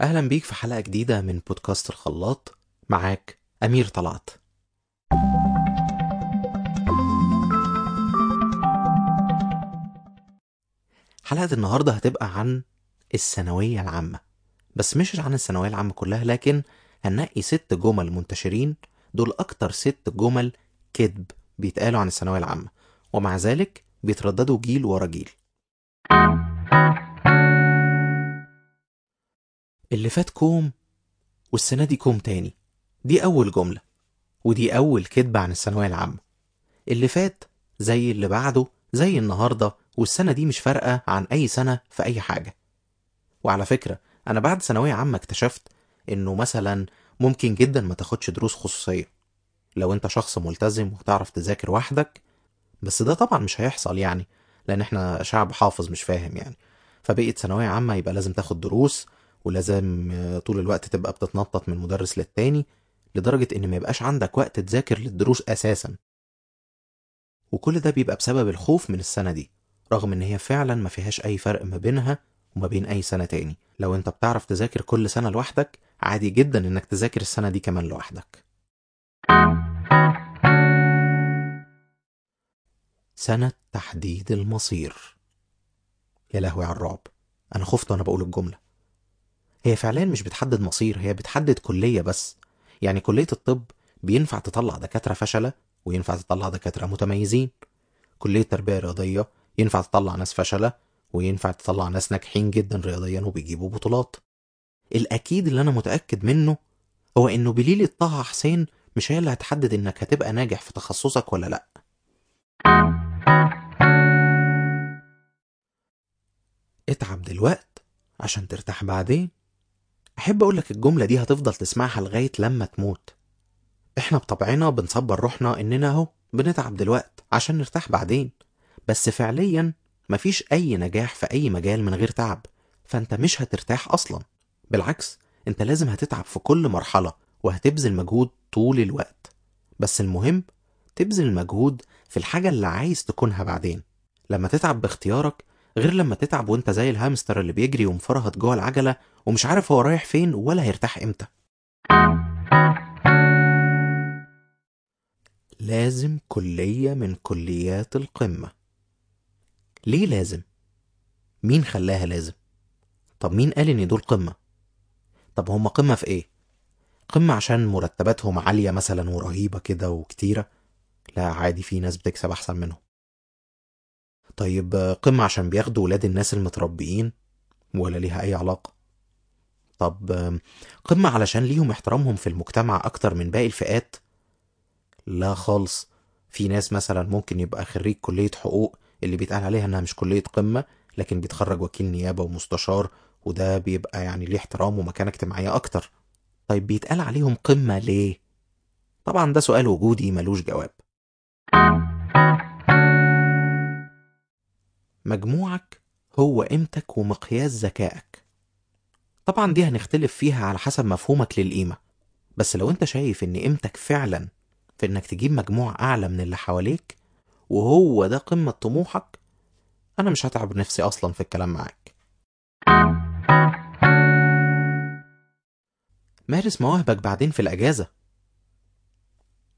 أهلا بيك في حلقة جديدة من بودكاست الخلاط. معاك أمير طلعت. حلقة النهاردة هتبقى عن الثانوية العامة بس مش عن الثانوية العامة كلها لكن هنلاقي ست جمل منتشرين. دول أكتر ست جمل كذب بيتقالوا عن الثانوية العامة ومع ذلك بيترددوا جيل ورا جيل. اللي فات كوم والسنة دي كوم تاني. دي أول جملة ودي أول كذبة عن الثانوية العامة. اللي فات زي اللي بعده زي النهاردة والسنة دي مش فارقة عن أي سنة في أي حاجة. وعلى فكرة أنا بعد ثانوية عامة اكتشفت إنه مثلا ممكن جدا ما تاخدش دروس خصوصية. لو أنت شخص ملتزم وتعرف تذاكر وحدك بس ده طبعا مش هيحصل يعني لأن إحنا شعب حافظ مش فاهم يعني. فبقيت ثانوية عامة يبقى لازم تاخد دروس ولازم طول الوقت تبقى بتتنطط من مدرس للتاني لدرجة إن ما يبقاش عندك وقت تذاكر للدروس أساسا. وكل ده بيبقى بسبب الخوف من السنة دي رغم إن هي فعلا ما فيهاش أي فرق ما بينها وما بين أي سنة تاني. لو أنت بتعرف تذاكر كل سنة لوحدك عادي جدا إنك تذاكر السنة دي كمان لوحدك. سنة تحديد المصير. يا لهوي على الرعب. أنا خفت وأنا بقول الجملة. هي فعليا مش بتحدد مصير هي بتحدد كلية بس. يعني كلية الطب بينفع تطلع دكاترة فشلة وينفع تطلع دكاترة متميزين. كلية تربية رياضية ينفع تطلع ناس فشلة وينفع تطلع ناس ناجحين جدا رياضيا وبيجيبوا بطولات. الأكيد اللي أنا متأكد منه هو إنه بليلة طه حسين مش هي اللي هتحدد إنك هتبقى ناجح في تخصصك ولا لأ. اتعب دلوقت عشان ترتاح بعدين. أحب أقولك الجملة دي هتفضل تسمعها لغاية لما تموت. إحنا بطبعنا بنصبر روحنا إننا أهو بنتعب دلوقت عشان نرتاح بعدين. بس فعليا مفيش أي نجاح في أي مجال من غير تعب. فأنت مش هترتاح أصلا. بالعكس أنت لازم هتتعب في كل مرحلة وهتبذل مجهود طول الوقت. بس المهم تبذل مجهود في الحاجة اللي عايز تكونها بعدين. لما تتعب باختيارك غير لما تتعب وانت زي الهامستر اللي بيجري ومفرهط جوه العجلة ومش عارف هو رايح فين ولا هيرتاح إمتى لازم كلية من كليات القمة ليه لازم؟ مين خلاها لازم؟ طب مين قال إن دول قمة؟ طب هم قمة في إيه؟ قمة عشان مرتباتهم عالية مثلا ورهيبة كده وكتيرة؟ لا عادي في ناس بتكسب أحسن منهم طيب قمة عشان بياخدوا ولاد الناس المتربيين ولا ليها أي علاقة؟ طب قمة علشان ليهم احترامهم في المجتمع أكتر من باقي الفئات؟ لا خالص. في ناس مثلا ممكن يبقى خريج كلية حقوق اللي بيتقال عليها إنها مش كلية قمة لكن بيتخرج وكيل نيابة ومستشار وده بيبقى يعني ليه احترام ومكانة اجتماعية أكتر. طيب بيتقال عليهم قمة ليه؟ طبعا ده سؤال وجودي ملوش جواب. مجموعك هو قيمتك ومقياس ذكائك. طبعا دي هنختلف فيها على حسب مفهومك للقيمة بس لو أنت شايف إن قيمتك فعلا في إنك تجيب مجموع أعلى من اللي حواليك وهو ده قمة طموحك أنا مش هتعب نفسي أصلا في الكلام معاك. مارس مواهبك بعدين في الأجازة.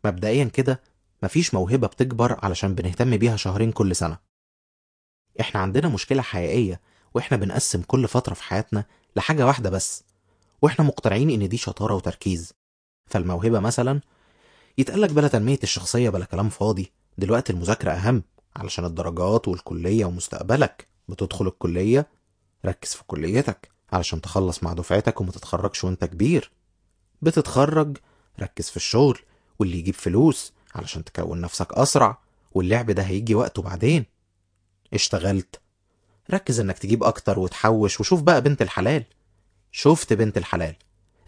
مبدئيا كده مفيش موهبة بتكبر علشان بنهتم بيها شهرين كل سنة. إحنا عندنا مشكلة حقيقية وإحنا بنقسم كل فترة في حياتنا لحاجة واحدة بس وإحنا مقتنعين إن دي شطارة وتركيز. فالموهبة مثلا يتقالك بلا تنمية الشخصية بلا كلام فاضي دلوقتي المذاكرة أهم علشان الدرجات والكلية ومستقبلك. بتدخل الكلية ركز في كليتك علشان تخلص مع دفعتك وما تتخرجش وأنت كبير. بتتخرج ركز في الشغل واللي يجيب فلوس علشان تكون نفسك أسرع واللعب ده هيجي وقته بعدين. اشتغلت. ركز إنك تجيب أكتر وتحوش وشوف بقى بنت الحلال. شفت بنت الحلال.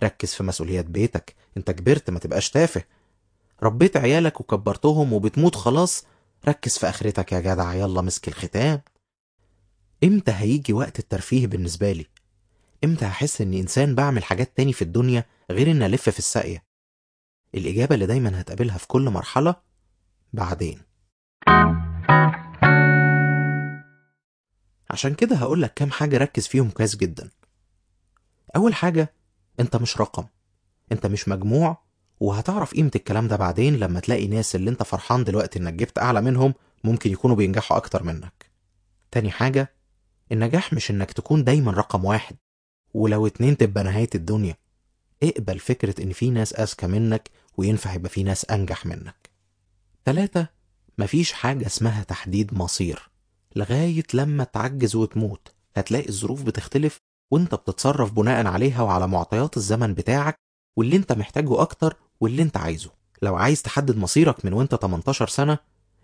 ركز في مسؤوليات بيتك. أنت كبرت ما تبقاش تافه. ربيت عيالك وكبرتهم وبتموت خلاص. ركز في آخرتك يا جدع. يلا مسك الختام إمتى هيجي وقت الترفيه بالنسبة لي؟ إمتى هحس إني إنسان بعمل حاجات تاني في الدنيا غير إني ألف في الساقية؟ الإجابة اللي دايما هتقابلها في كل مرحلة بعدين. عشان كده هقولك كام حاجة ركز فيهم كويس جدا. أول حاجة أنت مش رقم أنت مش مجموع وهتعرف قيمة الكلام ده بعدين لما تلاقي ناس اللي أنت فرحان دلوقتي إنك جبت أعلى منهم ممكن يكونوا بينجحوا أكتر منك. تاني حاجة النجاح مش إنك تكون دايما رقم واحد ولو اتنين تبقى نهاية الدنيا. اقبل فكرة إن في ناس أذكى منك وينفع يبقى في ناس أنجح منك. تلاتة مفيش حاجة اسمها تحديد مصير. لغاية لما تعجز وتموت. هتلاقي الظروف بتختلف وانت بتتصرف بناء عليها وعلى معطيات الزمن بتاعك واللي انت محتاجه أكتر واللي انت عايزه. لو عايز تحدد مصيرك من وانت 18 سنة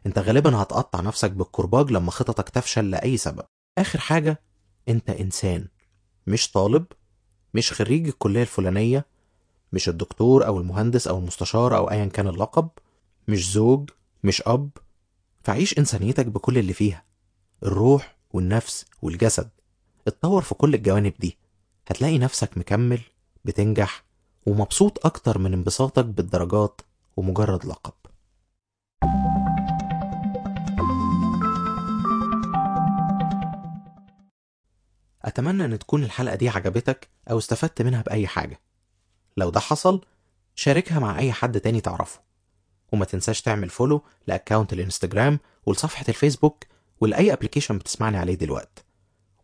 انت غالبا هتقطع نفسك بالكرباج لما خططك تفشل لأي سبب. آخر حاجة انت إنسان. مش طالب مش خريج الكلية الفلانية مش الدكتور أو المهندس أو المستشار أو ايا كان اللقب مش زوج مش أب. فعيش إنسانيتك بكل اللي فيها. الروح والنفس والجسد. اتطور في كل الجوانب دي. هتلاقي نفسك مكمل بتنجح ومبسوط أكتر من انبساطك بالدرجات ومجرد لقب. أتمنى أن تكون الحلقة دي عجبتك أو استفدت منها بأي حاجة. لو ده حصل شاركها مع أي حد تاني تعرفه. وما تنساش تعمل follow ل account الإنستجرام ولصفحة الفيسبوك ولأي application بتسمعني عليه دلوقتي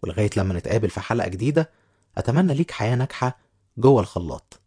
ولغاية لما نتقابل في حلقة جديدة أتمنى ليك حياة ناجحة جوه الخلاط.